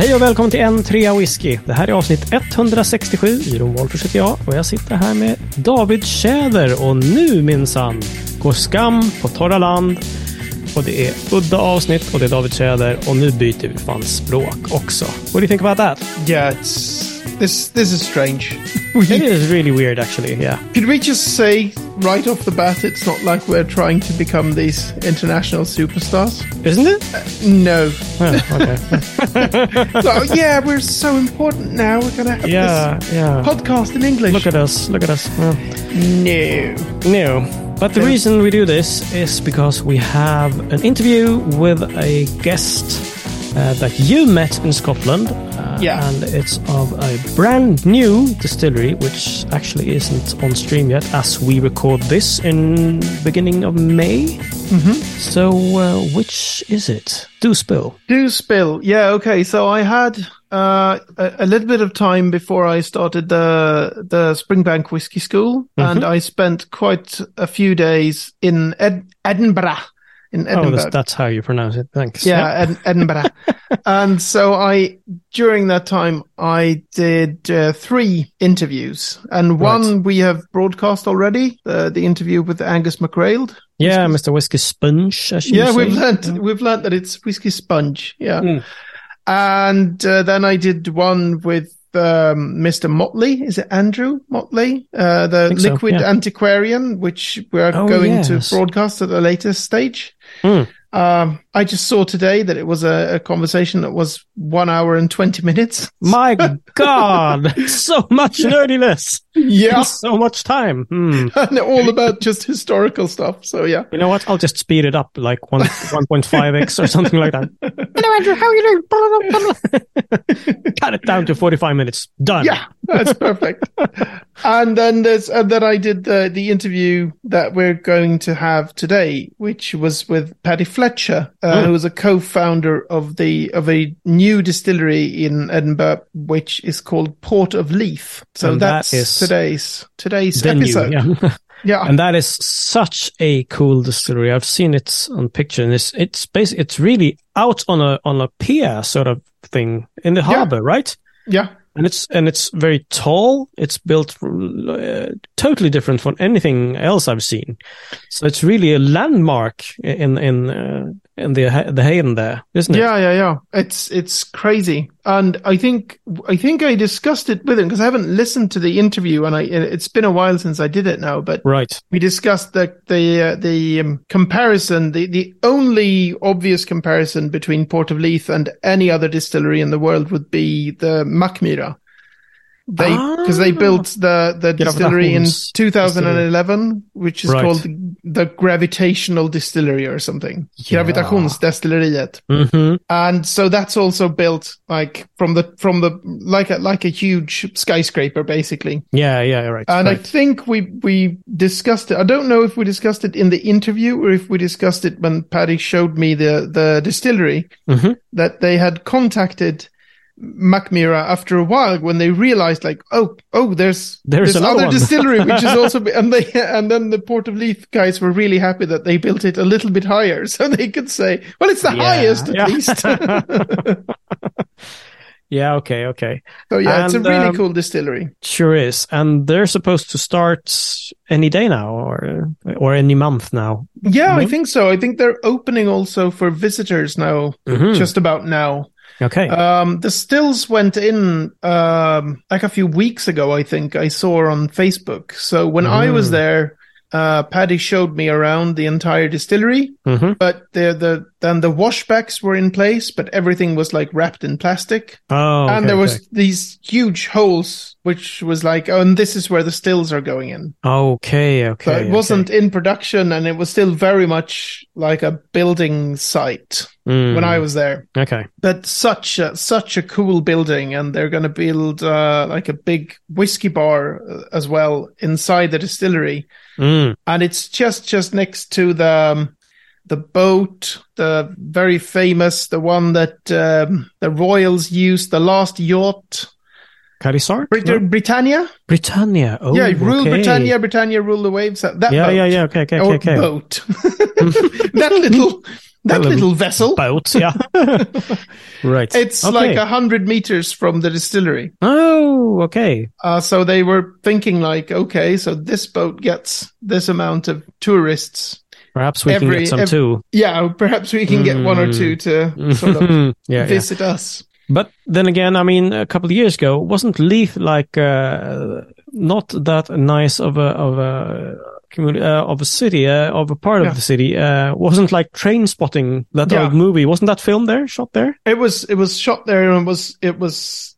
Hej och välkommen till en trea whisky. Det här är avsnitt 167. Iron Wolfers heter jag och jag sitter här med David Tjäder och nu minsann går skam på torra land. Och det är udda avsnitt och det är David Tjäder och nu byter vi fan språk också. What do you think about that? Yeah, this. This is strange. It is really weird actually, yeah. Could we just say right off the bat, it's not like we're trying to become these international superstars? Isn't it? Uh, no. Oh, okay. So, yeah, we're so important now. We're gonna have yeah, this yeah. podcast in English. Look at us, look at us. Yeah. no. No. But the reason we do this is because we have an interview with a guest uh, that you met in Scotland. Uh, Yeah. And it's of a brand new distillery, which actually isn't on stream yet as we record this in beginning of May. So, uh, which is it? Do spill. Do spill. Yeah, okay. So I had uh, a, a little bit of time before I started the the Springbank Whiskey School, and I spent quite a few days in Ed- Edinburgh. In Oh, Edinburgh. that's, that's how you pronounce it. Thanks. yeah, Ed- Edinburgh. and so I, during that time, I did uh, three interviews, and one we have broadcast already. The the interview with Angus MacRaild. Yeah, Mr. Whiskey Sponge. Yeah, say. we've learned we've learned that it's whiskey sponge. Yeah, Mm. and uh, then I did one with. Um, Mr. Motley, is it Andrew Motley? Uh, the Think so, liquid yeah. antiquarian, which we're Oh, going yes. to broadcast at a later stage. Mm. Um, I just saw today that it was a, a conversation that was one hour and 20 minutes. My God, so much nerdiness. Yeah. so much time. Hmm. and all about just historical stuff. So yeah. You know what? I'll just speed it up like one one point five x or something like that. Hello, Andrew. How are you doing? Cut it down to forty five minutes. Done. Yeah, that's perfect. and then there's, and then I did the, the interview that we're going to have today, which was with Paddy Fletcher, uh, Mm. who was a co-founder of the, of a new distillery in Edinburgh, which is called Port of Leith. So And that that's is today's, today's Venue. episode. Yeah. Yeah. and that is such a cool distillery. I've seen it on picture, and it's it's basically it's really out on a on a pier sort of thing in the harbor, right? yeah. And it's and it's very tall. It's built uh, totally different from anything else I've seen. So it's really a landmark in in uh, in the the haven there, isn't it? Yeah, yeah, yeah. It's it's crazy, and I think I think I discussed it with him because I haven't listened to the interview, and I it's been a while since I did it now. But Right. we discussed the the uh, the um, comparison, the the only obvious comparison between Port of Leith and any other distillery in the world would be the Mackmyra. They because they Ah. built the the distillery in Gravitationsdistillery. 2011, which is Right. called the, the gravitational distillery or something. Yeah. Gravitationsdestilleriet. hmm And so that's also built like from the from the like a like a huge skyscraper basically. Yeah, yeah, right. And I think we we discussed it. I don't know if we discussed it in the interview or if we discussed it when Paddy showed me the the distillery Mhm. that they had contacted Mackmyra after a while when they realized like oh oh there's There's this another other distillery which is also and they and then the Port of Leith guys were really happy that they built it a little bit higher so they could say well it's the Yeah, highest at yeah. least yeah, okay, okay. So yeah, it's a really um, cool distillery. Sure is. And they're supposed to start any day now or or any month now. Yeah, I Mhm. think so. I think they're opening also for visitors now, Mhm. just about now. Okay. Um, the stills went in um, like a few weeks ago. I think I saw on Facebook. So when I was Mm. there, uh, Paddy showed me around the entire distillery. hmm But the the then the washbacks were in place, but everything was like wrapped in plastic. Oh, and okay, there was okay. these huge holes, which was like, oh, and this is where the stills are going in. Okay, okay. So it okay. wasn't in production and it was still very much like a building site Mm, when I was there. Okay. But such a, such a cool building and they're going to build uh, like a big whiskey bar uh, as well inside the distillery. Mm. And it's just, just next to the, um, the boat, the very famous, the one that um, the royals used, the last yacht, Carisar? Brit- No? Britannia. Britannia. Oh, yeah, rule okay. Britannia, Britannia rule the waves. That Yeah, boat. yeah, yeah. Okay, okay, or okay, boat. that little that little vessel. boat. Yeah. right. It's Okay. like a hundred meters from the distillery. Oh, okay. Uh, so they were thinking like, okay, so this boat gets this amount of tourists. Perhaps we can get some too. Yeah, perhaps we can get one or two to sort of yeah, yeah. visit us. But then again, I mean, a couple of years ago, wasn't Leith like uh, not that nice of a of a community uh, of a city uh, of a part Yeah. of the city? Uh, wasn't like Train Spotting that Yeah. old movie? Wasn't that filmed there, shot there? It was it was shot there and it was it was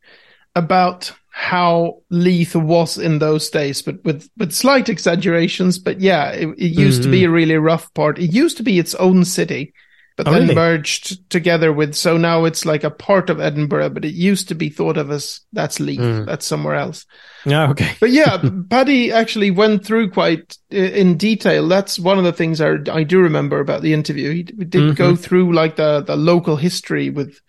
about how Leith was in those days, but with with slight exaggerations. But yeah, it, it used to be a really rough part. It used to be its own city, but Oh, then really? merged together with. So now it's like a part of Edinburgh, but it used to be thought of as that's Leith, Mm. that's somewhere else. Yeah, okay. But yeah, Paddy actually went through quite in detail. That's one of the things I, I do remember about the interview. He did go through like the, the local history with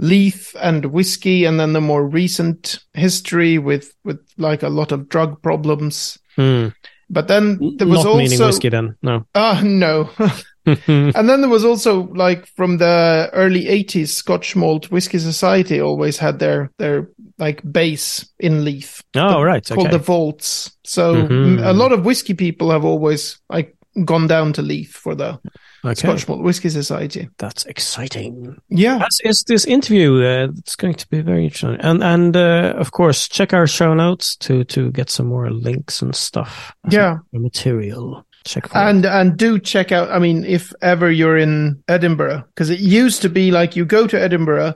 Leith and whiskey, and then the more recent history with with like a lot of drug problems. Hmm. But then there was Not meaning also whiskey then. No. ah no, and then there was also like from the early '80s, Scotch Malt Whiskey Society always had their their like base in Leith oh, right. called Okay. the vaults. So Mhm. mm, a lot of whiskey people have always like gone down to Leith for the okay. Scotch Malt Whiskey Society. That's exciting. Yeah, As is this interview. Uh, it's going to be very interesting. And and uh, of course, check our show notes to to get some more links and stuff. yeah, material. Check for it. and and do check out. I mean, if ever you're in Edinburgh, because it used to be like you go to Edinburgh.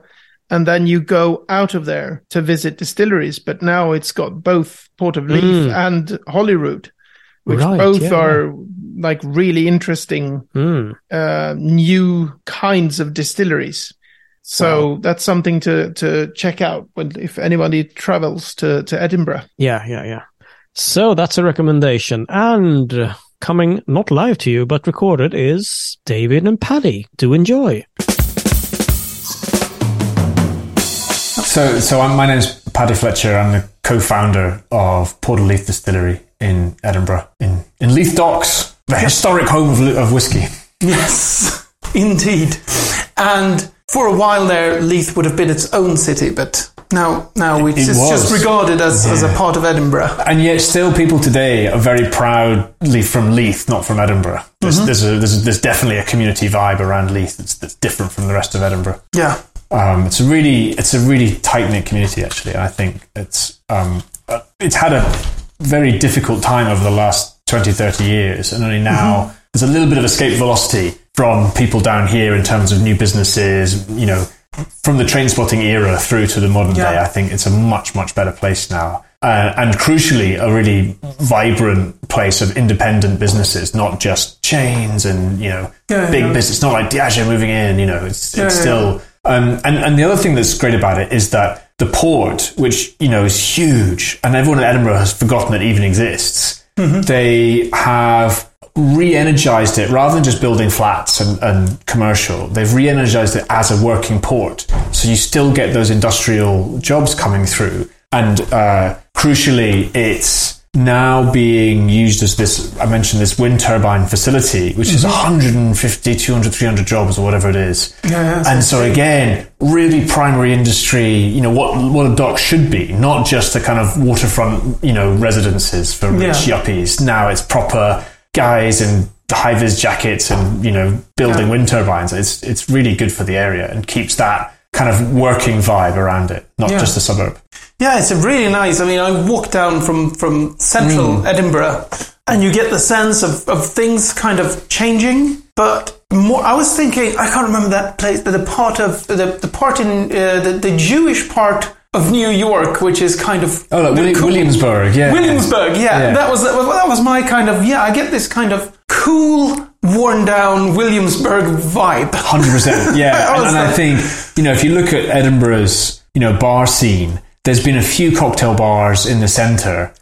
And then you go out of there to visit distilleries, but now it's got both Port of Leith Mm. and Holyrood, which Right, both yeah. are like really interesting Hmm. uh, new kinds of distilleries. So that's something to to check out when if anybody travels to to Edinburgh. Yeah, yeah, yeah. So that's a recommendation. And uh, coming not live to you, but recorded is David and Paddy. Do enjoy. So, so I'm, my name's Paddy Fletcher. I'm the co-founder of Port of Leith Distillery in Edinburgh, in, in Leith Docks, the historic home of, li- of whiskey. Yes, indeed. And for a while there, Leith would have been its own city, but now now it's It just, just regarded as, as a part of Edinburgh. And yet, still, people today are very proudly from Leith, not from Edinburgh. There's, there's, a, there's, there's definitely a community vibe around Leith that's, that's different from the rest of Edinburgh. Yeah. Um, it's a really, it's a really tight knit community. Actually, I think it's um, uh, it's had a very difficult time over the last 20, 30 years, and only now there's a little bit of escape velocity from people down here in terms of new businesses. You know, from the train spotting era through to the modern Yeah. day, I think it's a much, much better place now. Uh, and crucially, a really vibrant place of independent businesses, not just chains and you know Yeah, big yeah. business. It's not like Diageo moving in. You know, it's it's still. Um, and and the other thing that's great about it is that the port, which you know is huge, and everyone in Edinburgh has forgotten it even exists. Mm-hmm. They have re-energized it rather than just building flats and, and commercial. They've re-energized it as a working port, so you still get those industrial jobs coming through. And uh, crucially, it's now being used as this i mentioned this wind turbine facility which is 150 200 300 jobs or whatever it is Mm-hmm. Yeah, and so again really primary industry you know what what a dock should be not just a kind of waterfront you know residences for rich Yeah. yuppies now it's proper guys in high vis jackets and you know building Yeah. wind turbines it's it's really good for the area and keeps that kind of working vibe around it not Yeah. just a suburb Yeah, it's a really nice. I mean, I walk down from, from central Mm. Edinburgh and you get the sense of, of things kind of changing. But more, I was thinking, I can't remember that place, the, the part of, the, the part in, uh, the, the Jewish part of New York, which is kind of. oh like Willi- cool- williamsburg yeah Williamsburg, yeah, Yeah. that was that was my kind of yeah. I get this kind of cool, worn down Williamsburg vibe. Hundred percent, yeah. And, and I think you know if you look at Edinburgh's you know bar scene, there's been a few cocktail bars in the centre,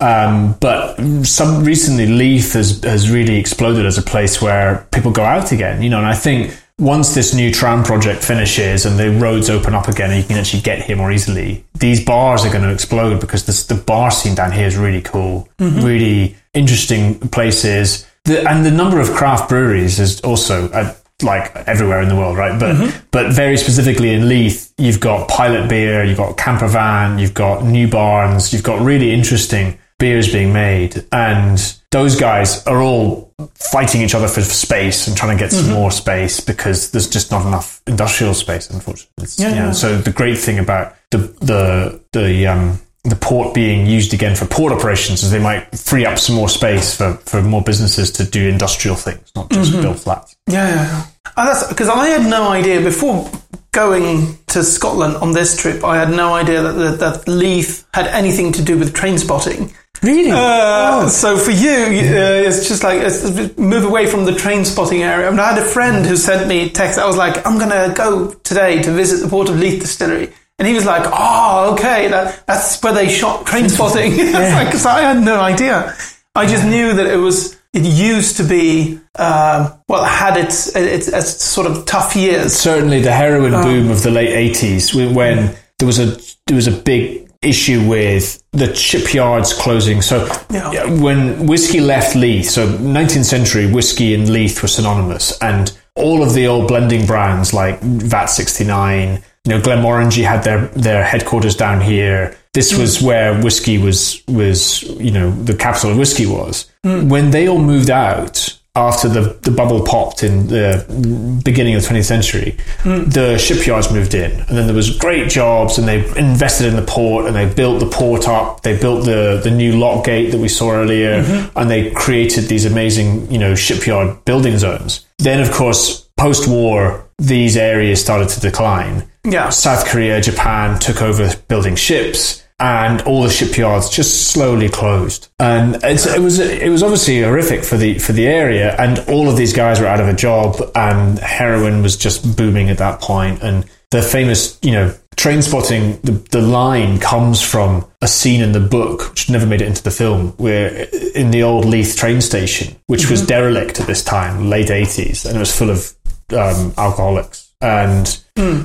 um, but some recently Leith has has really exploded as a place where people go out again. You know, and I think once this new tram project finishes and the roads open up again and you can actually get here more easily, these bars are going to explode because this, the bar scene down here is really cool, really interesting places. The, and the number of craft breweries is also, uh, like everywhere in the world, right? But but very specifically in Leith, you've got Pilot Beer, you've got Camper Van, you've got New Barns, you've got really interesting beers being made, and those guys are all fighting each other for space and trying to get some more space because there's just not enough industrial space, unfortunately. It's, Yeah, yeah. So the great thing about the the the um, the port being used again for port operations is they might free up some more space for, for more businesses to do industrial things, not just build flats. Yeah, yeah, yeah. That's because I had no idea before going to Scotland on this trip. I had no idea that that, that Leith had anything to do with train spotting. Really? Uh, So for you, uh, it's just like it's, move away from the train spotting area. I, mean, I had a friend who sent me text. I was like, I'm gonna go today to visit the Port of Leith distillery. And he was like, "Oh, okay, that, that's where they shot train spotting." It's like, I had no idea. I just knew that it was. It used to be, um, well, it had its, its its sort of tough years. certainly the heroin boom of the late eighties, when there was a there was a big issue with the shipyards closing. So Yeah. when whiskey left Leith, so 19th century whiskey and Leith were synonymous, and all of the old blending brands like VAT 69, you know, Glenmorangie had their their headquarters down here. This hmm. was where whiskey was was you know the capital of whiskey was. Hmm. When they all moved out after the, the bubble popped in the beginning of the 20th century, hmm. the shipyards moved in, and then there was great jobs, and they invested in the port, and they built the port up. They built the the new lock gate that we saw earlier, mm-hmm. and they created these amazing you know shipyard building zones. Then, of course, post war, these areas started to decline. Yeah. South Korea, Japan took over building ships, and all the shipyards just slowly closed. And it's, it was it was obviously horrific for the for the area, and all of these guys were out of a job, and heroin was just booming at that point. And the famous, you know, train spotting. The, the line comes from a scene in the book, which never made it into the film, where in the old Leith train station, which was derelict at this time, late eighties, and it was full of um, alcoholics and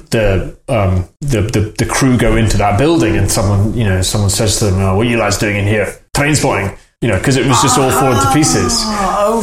the, um, the the the crew go into that building and someone you know someone says to them oh, what are you lads doing in here? Train spotting you know because it was just all falling to pieces.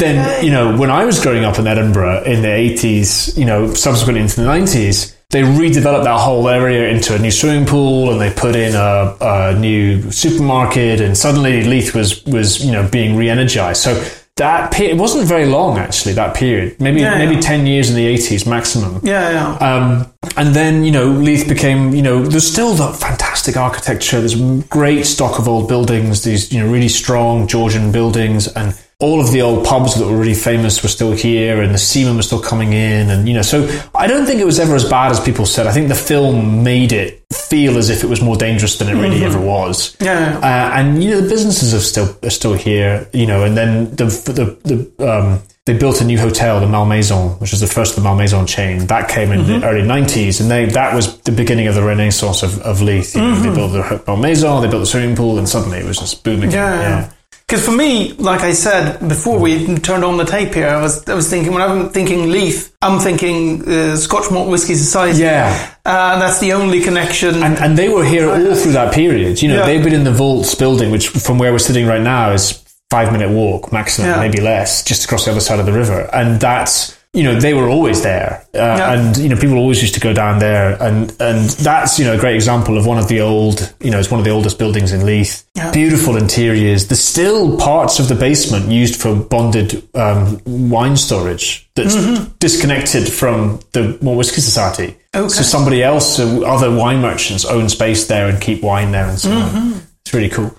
then you know when I was growing up in Edinburgh in the 80s you know subsequently into the 90s they redeveloped that whole area into a new swimming pool and they put in a, a new supermarket and suddenly Leith was was you know being re-energized. So that pe- it wasn't very long actually that period maybe Yeah, maybe yeah. 10 years in the 80s maximum Yeah, yeah. um, and then, you know, Leith became, you know, there's still that fantastic architecture. There's great stock of old buildings, these, you know, really strong Georgian buildings. And all of the old pubs that were really famous were still here and the seamen were still coming in. And, you know, so I don't think it was ever as bad as people said. I think the film made it feel as if it was more dangerous than it really ever was. Yeah. Uh, and, you know, the businesses are still, are still here, you know, and then the, the, the, um, they built a new hotel, the Malmaison, which is the first of the Malmaison chain. That came in the early 90s, and they that was the beginning of the renaissance of, of Leith. You know, They built the Malmaison, they built the swimming pool, and suddenly it was just booming. Yeah. Because for me, like I said before we turned on the tape here, I was I was thinking when I'm thinking Leith, I'm thinking uh, Scotch Malt Whisky Society. Yeah. uh, that's the only connection. And, and they were here all through that period. You know, Yeah. they've been in the Vaults building, which from where we're sitting right now is five minute walk maximum, Yeah. maybe less, just across the other side of the river. And that's, you know, they were always there. Uh, Yeah. And, you know, people always used to go down there. And, and that's, you know, a great example of one of the old, you know, it's one of the oldest buildings in Leith. Yeah. Beautiful interiors. There's still parts of the basement used for bonded um, wine storage that's disconnected from the Malt Whisky Society. Okay. So somebody else, uh, other wine merchants own space there and keep wine there and so on. It's really cool.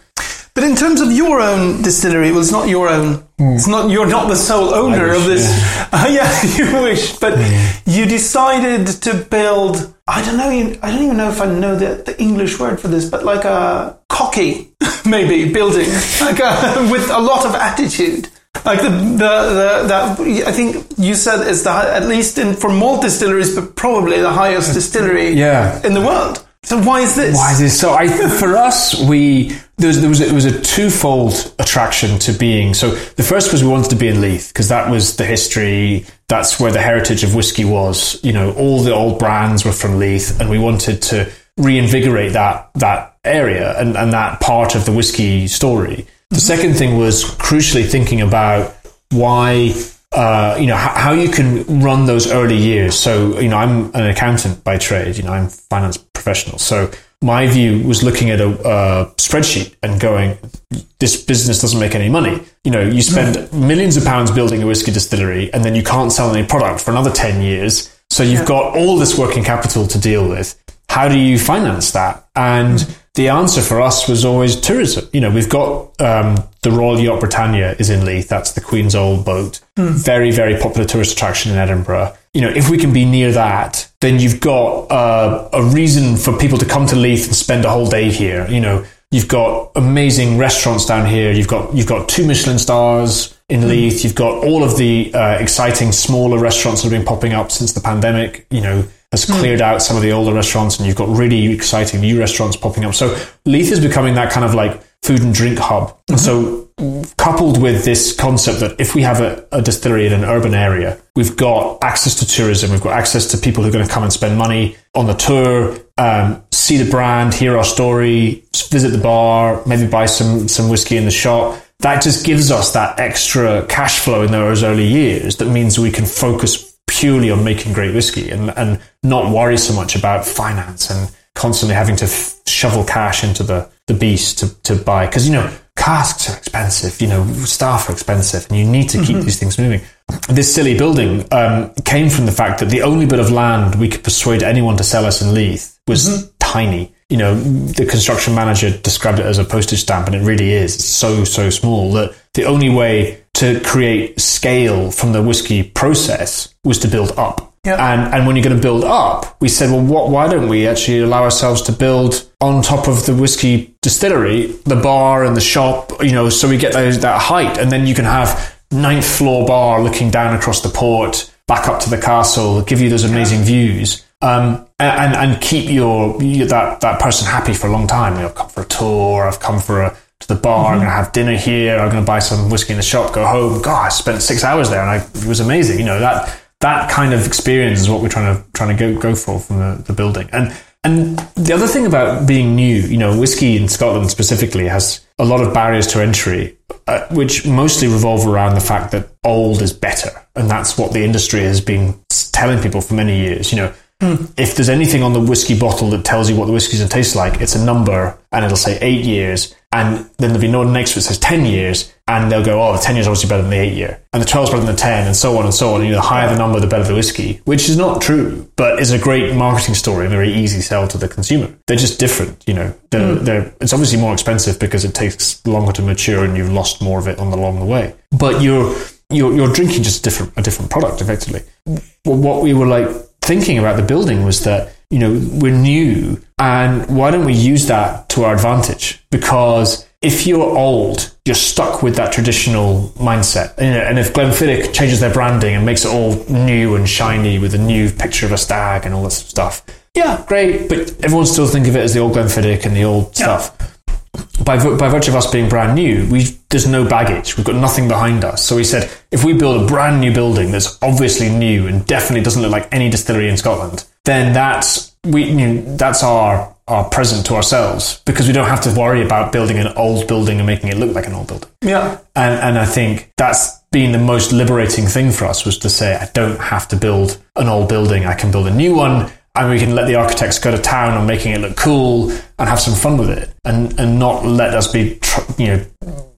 But in terms of your own distillery, well, it's not your own. It's not you're not the sole owner wish, of this. Uh, yeah, you wish, but you decided to build. I don't know. I don't even know if I know the, the English word for this, but like a cocky, maybe building, like a, with a lot of attitude. Like the, the, the that I think you said is the at least in for malt distilleries, but probably the highest distillery Yeah. in the world. So why is this? Why is this so? I for us, we there was there was a, it was a twofold attraction to being. So the first was we wanted to be in Leith because that was the history. That's where the heritage of whiskey was. You know, all the old brands were from Leith, and we wanted to reinvigorate that that area and, and that part of the whiskey story. The second thing was crucially thinking about why uh, you know, how, how you can run those early years. So, you know, I'm an accountant by trade. You know, I'm finance professional. So my view was looking at a, a spreadsheet and going, this business doesn't make any money. You know, you spend millions of pounds building a whiskey distillery and then you can't sell any product for another 10 years. So you've got all this working capital to deal with. How do you finance that? And the answer for us was always tourism. You know, we've got um, the Royal Yacht Britannia is in Leith. That's the Queen's old boat. Very, very popular tourist attraction in Edinburgh. You know, if we can be near that, then you've got uh, a reason for people to come to Leith and spend a whole day here. You know, you've got amazing restaurants down here. You've got you've got two Michelin stars in Leith. You've got all of the uh, exciting smaller restaurants that have been popping up since the pandemic. You know, has cleared out some of the older restaurants, and you've got really exciting new restaurants popping up. So Leith is becoming that kind of like food and drink hub. And so coupled with this concept that if we have a, a distillery in an urban area, we've got access to tourism, we've got access to people who are going to come and spend money on the tour, um, see the brand, hear our story, visit the bar, maybe buy some some whiskey in the shop. That just gives us that extra cash flow in those early years. That means we can focus purely on making great whiskey and and not worry so much about finance and constantly having to f- shovel cash into the the beast to to buy because you know casks are expensive, you know, staff are expensive, and you need to keep these things moving. This silly building um, came from the fact that the only bit of land we could persuade anyone to sell us in Leith was tiny. You know, the construction manager described it as a postage stamp, and it really is. It's so, so small that the only way to create scale from the whiskey process was to build up. Yeah. And and when you're going to build up, we said, well, what? Why don't we actually allow ourselves to build on top of the whiskey distillery, the bar and the shop? You know, so we get those, that height, and then you can have ninth floor bar looking down across the port, back up to the castle, give you those amazing views. Um, and, and keep your, your that that person happy for a long time. You know, I've come for a tour. I've come for a to the bar. I'm going to have dinner here. I'm going to buy some whiskey in the shop. Go home. God, I spent six hours there, and I, it was amazing. You know that that kind of experience is what we're trying to trying to go go for from the, the building. And and the other thing about being new, you know, whiskey in Scotland specifically has a lot of barriers to entry, uh, which mostly revolve around the fact that old is better, and that's what the industry has been telling people for many years. You know, if there's anything on the whiskey bottle that tells you what the whiskey's going to taste like, it's a number and it'll say eight years. And then there'll be no next to it that says 10 years. And they'll go, oh, the 10 years is obviously better than the eight year. And the 12 is better than the 10 and so on and so on. And, you know, the higher the number, the better the whiskey, which is not true, but is a great marketing story and very easy sell to the consumer. They're just different, you know, they're, hmm. they're, it's obviously more expensive because it takes longer to mature and you've lost more of it on the along the way. But you're, you're, you're drinking just a different, a different product effectively. What we were like thinking about the building was that you know we're new and why don't we use that to our advantage? Because if you're old you're stuck with that traditional mindset. And if Glenfiddich changes their branding and makes it all new and shiny with a new picture of a stag and all this stuff yeah great but everyone still think of it as the old Glenfiddich and the old stuff by, by virtue of us being brand new, we there's no baggage. We've got nothing behind us. So we said, if we build a brand new building that's obviously new and definitely doesn't look like any distillery in Scotland, then that's we you know, that's our our present to ourselves because we don't have to worry about building an old building and making it look like an old building. Yeah. And and I think that's been the most liberating thing for us was to say I don't have to build an old building. I can build a new one and we can let the architects go to town on making it look cool and have some fun with it. And and not let us be tr- you know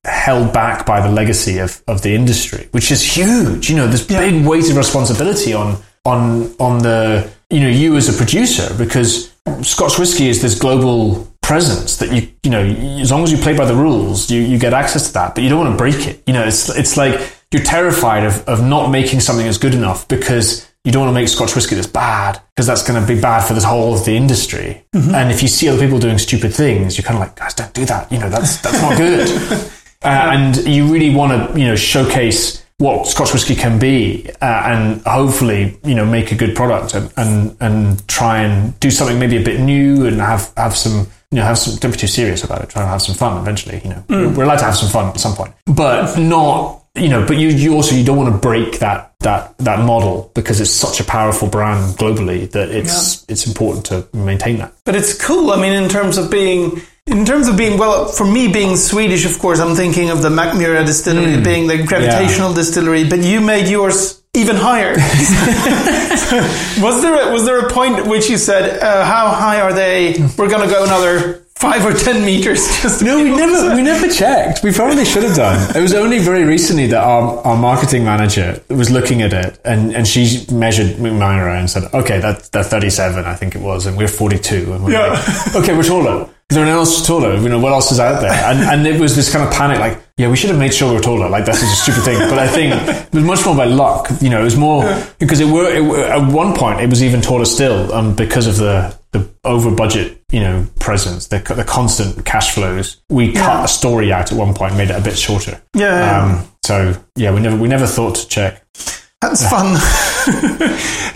held back by the legacy of, of the industry which is huge. You know there's big weight of responsibility on on on the you know you as a producer because Scotch whiskey is this global presence that you you know as long as you play by the rules you, you get access to that but you don't want to break it. You know it's it's like you're terrified of, of not making something as good enough because you don't want to make Scotch whiskey that's bad because that's going to be bad for the whole of the industry. And if you see other people doing stupid things, you're kind of like, guys, don't do that. You know, that's that's not good. uh, and you really want to, you know, showcase what Scotch whiskey can be, uh, and hopefully, you know, make a good product and, and and try and do something maybe a bit new and have have some. You know, have some. Don't be too serious about it. Try and have some fun. Eventually, you know, we're allowed to have some fun at some point, but not you know, but you, you also you don't want to break that that that model because it's such a powerful brand globally that it's it's important to maintain that. But it's cool. I mean, in terms of being In terms of being, well, for me being Swedish, of course, I'm thinking of the Mackmyra distillery being the gravitational distillery, but you made yours even higher. was there a, was there a point at which you said, uh, "How high are they? We're going to go another five or ten meters." Just No, we to never we never checked. We probably should have done. It was only very recently that our, our marketing manager was looking at it and, and she measured Mackmyra and said, okay, that's that's 37, I think it was, and we're 42. And we're Yeah. like, okay, we're taller. Is there anyone else taller? You know, what else is out there? And, and it was this kind of panic, like, yeah, we should have made sure we were taller. Like, that's just a stupid thing. But I think it was much more by luck. You know, it was more because it were, it were at one point it was even taller still, um, because of the the over budget, you know, presence, the the constant cash flows. We cut a story out at one point, made it a bit shorter. Yeah, yeah. Um, so yeah, we never we never thought to check. That's fun.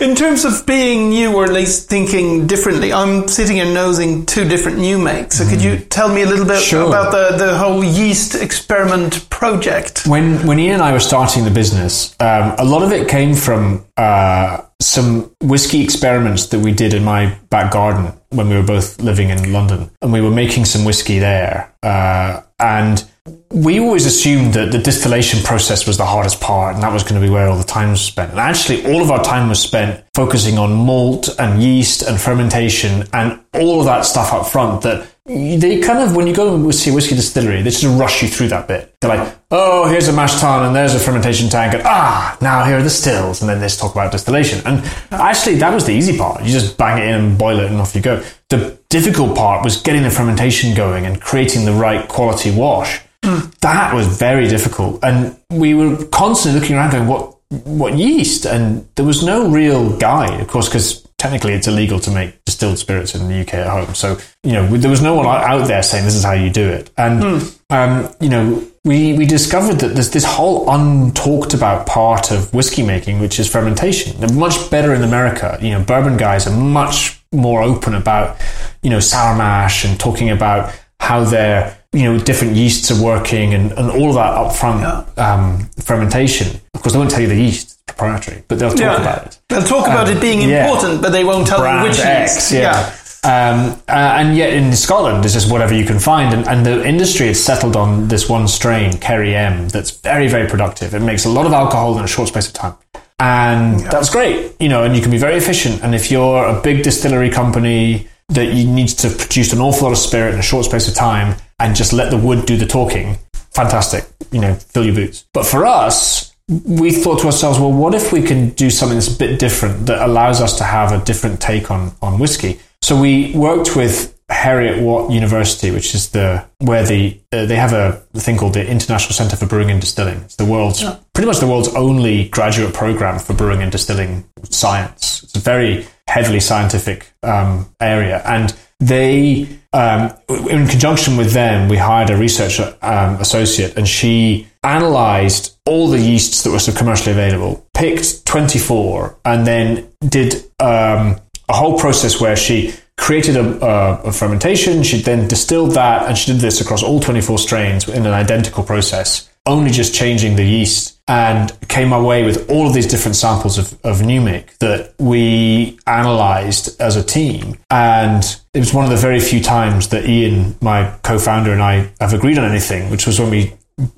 In terms of being new, or at least thinking differently, I'm sitting here nosing two different new makes. So could you tell me a little bit Sure. about the, the whole yeast experiment project? When when Ian and I were starting the business, um, a lot of it came from uh, some whiskey experiments that we did in my back garden when we were both living in London, and we were making some whiskey there. Uh, and we always assumed that the distillation process was the hardest part, and that was going to be where all the time was spent. And actually, all of our time was spent focusing on malt and yeast and fermentation and all of that stuff up front. That they kind of, when you go and see a whiskey distillery, they just rush you through that bit. They're like, oh, here's a mash tun and there's a fermentation tank, and ah, now here are the stills, and then let's talk about distillation. And actually, that was the easy part. You just bang it in and boil it, and off you go. The difficult part was getting the fermentation going and creating the right quality wash. That was very difficult, and we were constantly looking around, going, "What, what yeast?" And there was no real guide, of course, because technically it's illegal to make distilled spirits in the UK at home. So you know, there was no one out there saying this is how you do it. And um, you know, we we discovered that there's this whole untalked about part of whiskey making, which is fermentation. They're much better in America. You know, bourbon guys are much more open about you know sour mash and talking about how their you know different yeasts are working and, and all of that upfront um, fermentation. Of course, they won't tell you the yeast it's proprietary, but they'll talk Yeah. about it. They'll talk about Um, it being yeah. important, but they won't tell you which X, yeast. yeah. Um, uh, and yet in Scotland, it's just whatever you can find. And, and the industry has settled on this one strain, Kerry M, that's very, very productive. It makes a lot of alcohol in a short space of time. And that's great, you know, and you can be very efficient. And if you're a big distillery company that you need to produce an awful lot of spirit in a short space of time and just let the wood do the talking, fantastic, you know, fill your boots. But for us, we thought to ourselves, well, what if we can do something that's a bit different that allows us to have a different take on, on whiskey? So we worked with Heriot-Watt University, which is the where the uh, they have a thing called the International Centre for Brewing and Distilling. It's the world's pretty much the world's only graduate program for brewing and distilling science. It's a very heavily scientific um, area, and they um, in conjunction with them, we hired a research um, associate, and she analyzed all the yeasts that were sort of commercially available, picked 24, and then did um, a whole process where she created a, a, a fermentation. She then distilled that, and she did this across all 24 strains in an identical process, only just changing the yeast, and came away with all of these different samples of, of make that we analyzed as a team. And it was one of the very few times that Ian, my co-founder, and I have agreed on anything, which was when we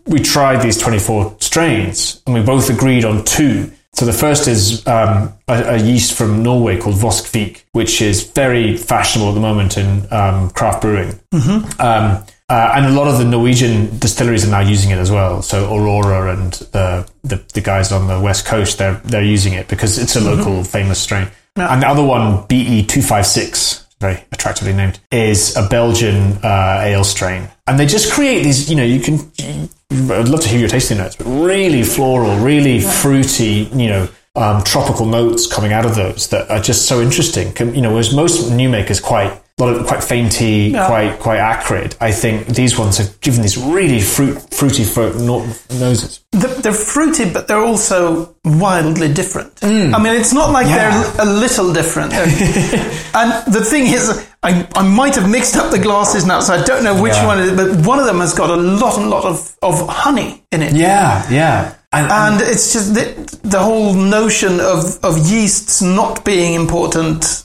we tried these 24 strains and we both agreed on two. So the first is um, a, a yeast from Norway called Voss kveik, which is very fashionable at the moment in um, craft brewing. Um, uh, and a lot of the Norwegian distilleries are now using it as well. So Aurora and the, the, the guys on the west coast, they're, they're using it because it's a local famous strain. And the other one, BE256, very attractively named, is a Belgian uh, ale strain. And they just create these, you know, you can, I'd love to hear your tasting notes, but really floral, really fruity, you know, um, tropical notes coming out of those that are just so interesting. You know, whereas most new makers quite, a lot of quite fainty, quite, quite acrid. I think these ones have given these really fruit, fruity fruit no- noses. They're, they're fruity, but they're also wildly different. I mean, it's not like Mm. Yeah. they're a little different. And the thing is, I, I might have mixed up the glasses now, so I don't know which Yeah. one it is, but one of them has got a lot and lot of, of honey in it. Yeah, yeah. And, And it's just the, the whole notion of, of yeasts not being important.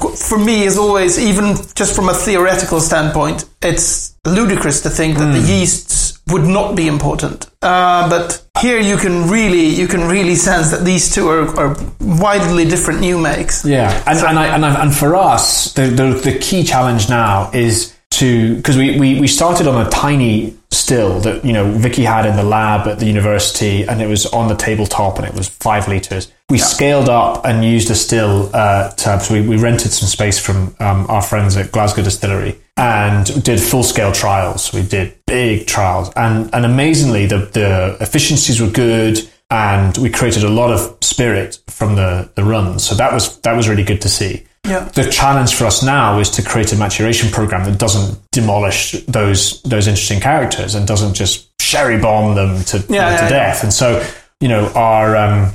Course, for me is always, even just from a theoretical standpoint, it's ludicrous to think that the yeasts would not be important. Uh, but here you can really, you can really sense that these two are, are widely different new makes. Yeah, and and, I, and, I, and for us, the, the the key challenge now is to because we, we we started on a tiny still that you know Vicky had in the lab at the university, and it was on the tabletop, and it was five liters. We scaled up and used a still uh, tub. So we, we rented some space from um, our friends at Glasgow Distillery and did full scale trials. We did big trials, and and amazingly, the the efficiencies were good and we created a lot of spirit from the, the runs. So that was that was really good to see. Yeah. The challenge for us now is to create a maturation program that doesn't demolish those those interesting characters and doesn't just sherry bomb them to, Yeah, to yeah, death. And so, you know, our um,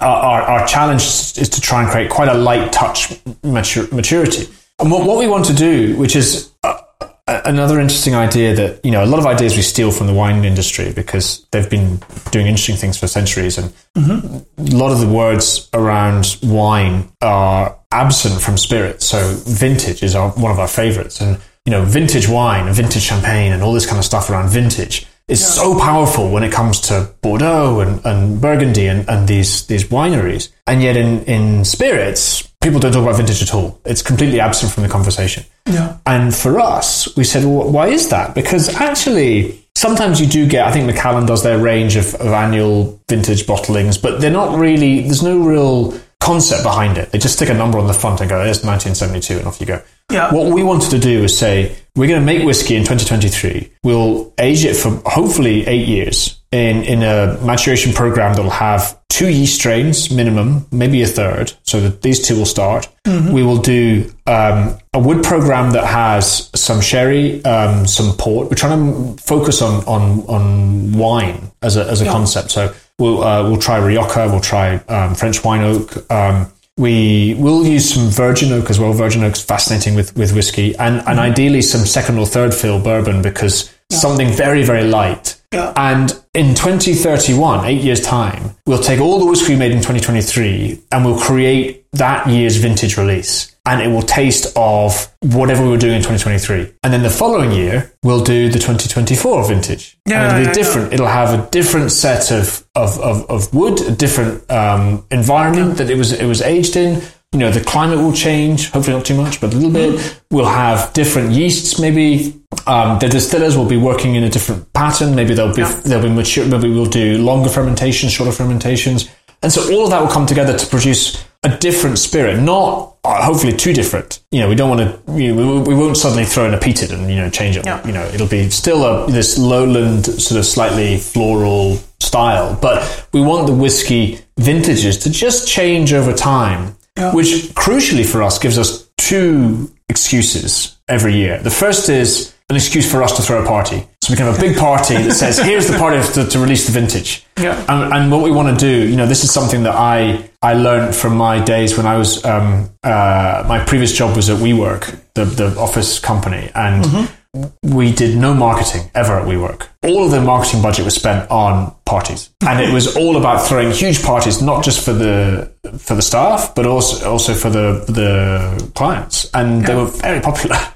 our, our, our challenge is to try and create quite a light touch matur- maturity. And what, what we want to do, which is uh, another interesting idea that you know a lot of ideas we steal from the wine industry because they've been doing interesting things for centuries and a lot of the words around wine are absent from spirits so vintage is our, one of our favorites. And you know vintage wine and vintage champagne and all this kind of stuff around vintage is so powerful when it comes to Bordeaux and, and Burgundy and, and these these wineries. And yet in, in spirits people don't talk about vintage at all. It's completely absent from the conversation. Yeah. and for us, we said, well, why is that? Because actually, sometimes you do get, I think Macallan does their range of, of annual vintage bottlings, but they're not really, there's no real concept behind it. They just stick a number on the front and go, there's 1972, and off you go. Yeah. What we wanted to do is say, we're going to make whiskey in 2023. We'll age it for hopefully eight years in, in a maturation program that'll have two yeast strains minimum, maybe a third, so that these two will start. We will do um, a wood program that has some sherry, um, some port. We're trying to focus on on, on wine as a, as a concept. So we'll uh, we'll try Rioja, we'll try um, French wine oak. Um, we will use some virgin oak as well. Virgin oak's fascinating with, with whiskey, and, and ideally some second or third fill bourbon because something very very light. Yeah. And in 2031, eight years time, we'll take all the whiskey we made in 2023 and we'll create that year's vintage release. And it will taste of whatever we were doing in 2023. And then the following year, we'll do the 2024 vintage. Yeah, and it'll be yeah, different. It'll have a different set of, of, of, of wood, a different um, environment that it was it was aged in. You know, the climate will change, hopefully not too much, but a little bit. We'll have different yeasts, maybe. Um, the distillers will be working in a different pattern. Maybe they'll be they'll be mature. Maybe we'll do longer fermentations, shorter fermentations, and so all of that will come together to produce a different spirit. Not uh, hopefully too different. You know, we don't want to. You know, we, we won't suddenly throw in a peated and you know change it. Yeah. You know, it'll be still a this lowland sort of slightly floral style, but we want the whiskey vintages to just change over time. Yeah. Which crucially for us gives us two excuses every year. The first is an excuse for us to throw a party. So we can have a big party that says, here's the party to, to release the vintage. Yeah. And, and what we want to do, you know, this is something that I, I learned from my days when I was, um, uh, my previous job was at WeWork, the, the office company. And we did no marketing ever at WeWork. All of the marketing budget was spent on parties, and it was all about throwing huge parties, not just for the for the staff, but also also for the the clients, and they were very popular.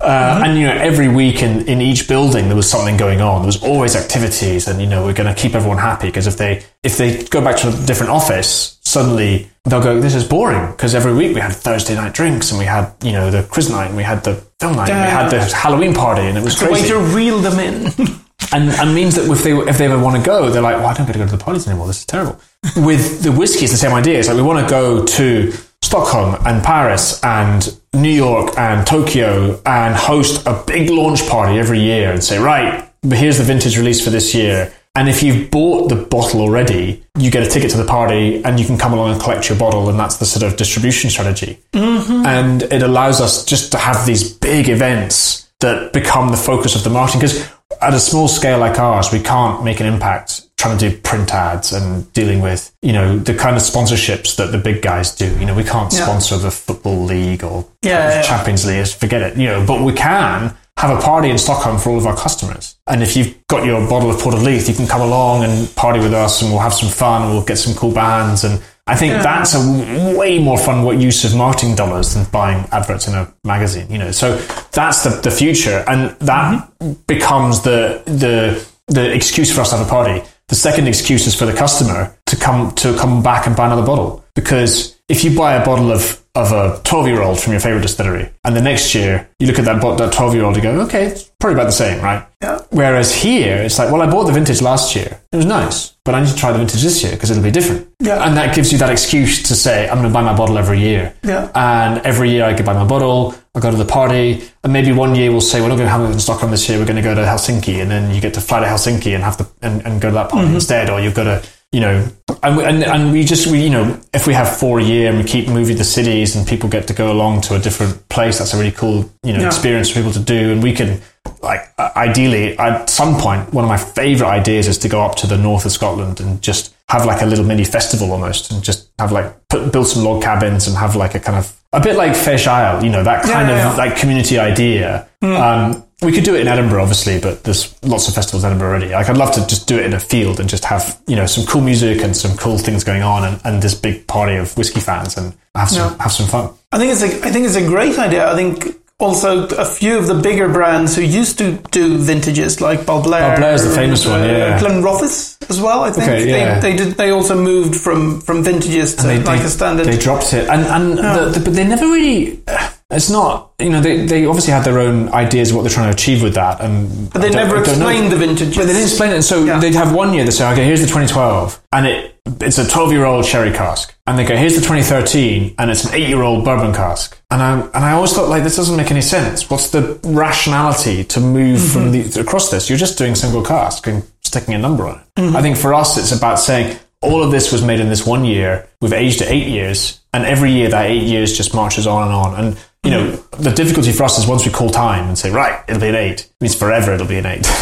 Uh, And you know, every week in, in each building there was something going on. There was always activities, and you know, we're going to keep everyone happy because if they if they go back to a different office, suddenly they'll go, "This is boring." Because every week we had Thursday night drinks, and we had you know the quiz night, and we had the film night, and we had the Halloween party, and it was The way crazy to reel them in. and, and means that if they if they ever want to go, they're like, well, I don't get to go to the parties anymore. This is terrible. With the whiskey, it's the same idea. It's like we want to go to Stockholm and Paris and New York and Tokyo and host a big launch party every year and say, right, but here's the vintage release for this year. And if you've bought the bottle already, you get a ticket to the party and you can come along and collect your bottle. And that's the sort of distribution strategy. Mm-hmm. And it allows us just to have these big events that become the focus of the marketing. Because at a small scale like ours, we can't make an impact trying to do print ads and dealing with, you know, the kind of sponsorships that the big guys do. You know, we can't Yeah. sponsor the football league or yeah, yeah. Champions League, forget it, you know, but we can have a party in Stockholm for all of our customers. And if you've got your bottle of Port of Leith, you can come along and party with us and we'll have some fun and we'll get some cool bands and I think that's a way more fun what use of marketing dollars than buying adverts in a magazine. You know, so that's the, the future, and that mm-hmm. becomes the the the excuse for us to have a party. The second excuse is for the customer to come to come back and buy another bottle because if you buy a bottle of of a 12 year old from your favorite distillery and the next year you look at that, that 12 year old you go okay it's probably about the same right Yeah. whereas here it's like well i bought the vintage last year it was nice but i need to try the vintage this year because it'll be different Yeah. and that gives you that excuse to say i'm going to buy my bottle every year Yeah. and every year i can buy my bottle i go to the party and maybe one year we'll say we're not going to have it in stockholm this year we're going to go to helsinki and then you get to fly to helsinki and have to and, and go to that party mm-hmm. instead or you've got to you know, and, we- and and we just we you know if we have four a year and we keep moving the cities and people get to go along to a different place, that's a really cool you know Yeah. experience for people to do, and we can like ideally at some point one of my favorite ideas is to go up to the north of Scotland and just have like a little mini festival almost, and just have like put, build some log cabins and have like a kind of a bit like Fèis Ìle, you know, that kind yeah, of yeah. like community idea. Um, we could do it in Edinburgh, obviously, but there's lots of festivals in Edinburgh already. Like, I'd love to just do it in a field and just have, you know, some cool music and some cool things going on and, and this big party of whiskey fans and have some, Yeah. have some fun. I think it's a I think it's a great idea. I think also a few of the bigger brands who used to do vintages like Balblair. Balblair's the famous one, uh, yeah. Glenrothes as well. I think Okay, yeah. they, they did. They also moved from from vintages to They- like they- a standard. They dropped it. And, and the, the, but they never really, it's not, you know, they, they obviously had their own ideas of what they're trying to achieve with that. And but they never I don't know. explained the vintages. But they didn't explain it. And so Yeah. they'd have one year, they say, okay, here's the 2012. And it it's a 12 year old sherry cask. And they go, here's the 2013. And it's an 8 year old bourbon cask. And I, and I always thought, like, this doesn't make any sense. What's the rationality to move from mm-hmm. the, across this? You're just doing single cask and sticking a number on it. Mm-hmm. I think for us, it's about saying, all of this was made in this one year. We've aged it eight years, and every year that eight years just marches on and on. And you know, the difficulty for us is once we call time and say, right, it'll be an eight. It means forever it'll be an eight.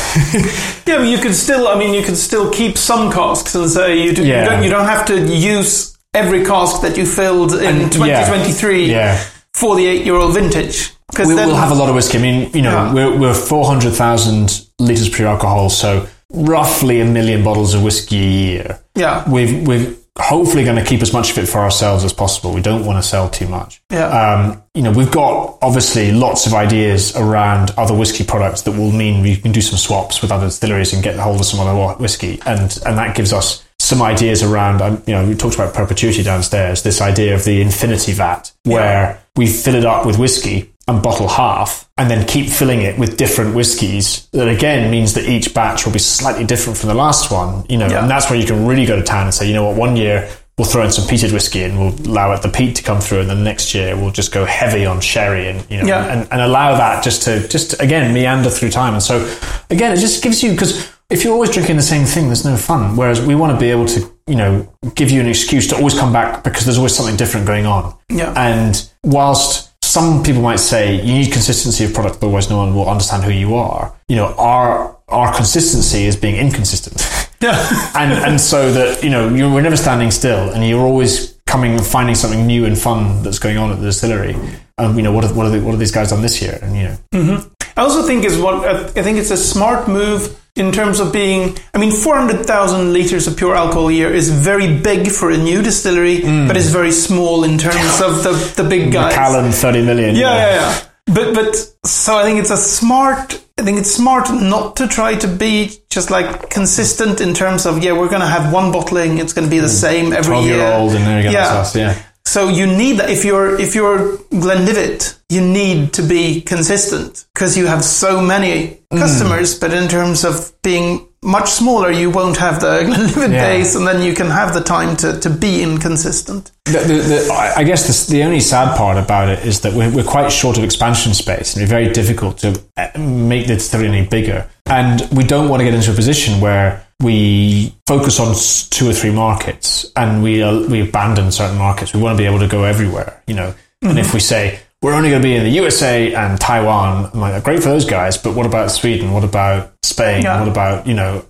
Yeah, but you could still. I mean, you could still keep some casks and say you, do, Yeah. you don't. You don't have to use every cask that you filled in And- 2023 yeah. for the eight-year-old vintage. Because We, we'll have a lot of whiskey. I mean, you know, Yeah. we're, we're 400,000 litres per alcohol, so roughly a million bottles of whiskey a year. yeah, We've, we're hopefully going to keep as much of it for ourselves as possible. We don't want to sell too much. Yeah. Um, you know, we've got obviously lots of ideas around other whiskey products that will mean we can do some swaps with other distilleries and get hold of some other whi- whiskey, and and that gives us some ideas around. Um, you know, we talked about perpetuity downstairs. This idea of the infinity vat, where we fill it up with whiskey and bottle half, and then keep filling it with different whiskies. That again means that each batch will be slightly different from the last one. You know, Yeah. and that's where you can really go to town and say, you know what, one year we'll throw in some peated whiskey and we'll allow it the peat to come through, and then the next year we'll just go heavy on sherry and you know Yeah. and, and allow that just to just again meander through time. And so again, it just gives you because if you're always drinking the same thing, there's no fun. Whereas we want to be able to you know give you an excuse to always come back because there's always something different going on. Yeah. And whilst some people might say you need consistency of product, otherwise no one will understand who you are. You know, our our consistency is being inconsistent. yeah, and and so that you know you we're never standing still, and you're always coming and finding something new and fun that's going on at the distillery. Um, you know what are, what are the, what are these guys done this year? And you know, I also think is what I think it's a smart move in terms of being. I mean, four hundred thousand liters of pure alcohol a year is very big for a new distillery, mm. but it's very small in terms of the the big guys. Macallan thirty million. Yeah, yeah, yeah. But but so I think it's a smart. I think it's smart not to try to be just like consistent in terms of yeah we're going to have one bottling. It's going to be the mm. same every year. year old, and there you go. Yeah. Us, yeah. So you need that if you're if you're Glenlivet, you need to be consistent because you have so many Mm. customers. But in terms of being much smaller, you won't have the Glenlivet Yeah. base, and then you can have the time to, to be inconsistent. The, the, the, I guess the, the only sad part about it is that we're, we're quite short of expansion space, and it's very difficult to uh, make the distillery any bigger. And we don't want to get into a position where we focus on two or three markets and we uh, we abandon certain markets. We want to be able to go everywhere, you know. And if we say we're only going to be in the USA and Taiwan, I'm like, great for those guys, but what about Sweden? What about Spain? Yeah. What about you know?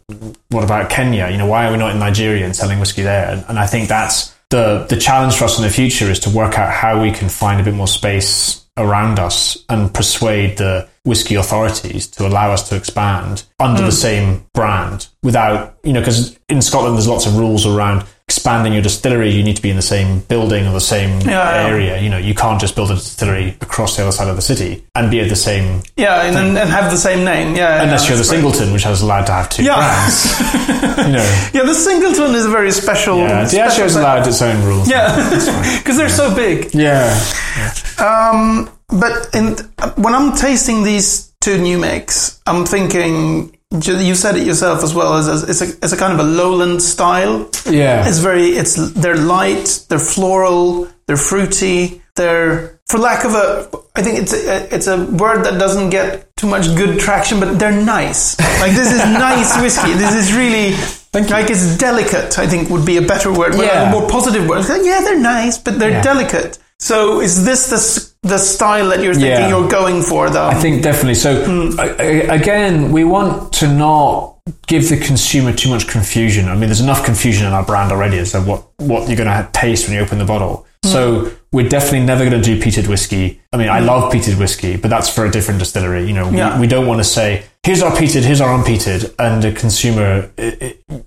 What about Kenya? You know, why are we not in Nigeria and selling whiskey there? And, and I think that's the the challenge for us in the future is to work out how we can find a bit more space around us and persuade the whiskey authorities to allow us to expand under the hmm. same brand without you know because in Scotland there's lots of rules around expanding your distillery, you need to be in the same building or the same Yeah, yeah. area. You know, you can't just build a distillery across the other side of the city and be at the same, Yeah, and, and, and have the same name. Yeah, unless yeah, you're the singleton, which has allowed to have two Yeah. brands. you know, Yeah, the singleton is a very special. yeah, Diageo is thing. allowed its own rules. Yeah, because they're so big. Yeah. Um, but in, when I'm tasting these two new makes, I'm thinking. You said it yourself as well. As it's a it's a kind of a lowland style. Yeah. It's very it's they're light, they're floral, they're fruity, they're for lack of a I think it's a, it's a word that doesn't get too much good traction, but they're nice. Like this is nice whiskey. This is really like it's delicate. I think would be a better word, but Yeah. a more positive word. Like, yeah, they're nice, but they're Yeah. delicate. So is this the the style that you're thinking Yeah. you're going for, though? I think definitely. So Hmm. a- a- again, we want to not give the consumer too much confusion. I mean, there's enough confusion in our brand already as to what what you're going to taste when you open the bottle. Hmm. So we're definitely never going to do peated whiskey. I mean, I love peated whiskey, but that's for a different distillery. You know, Yeah. we, we don't want to say here's our peated, here's our unpeated, and the consumer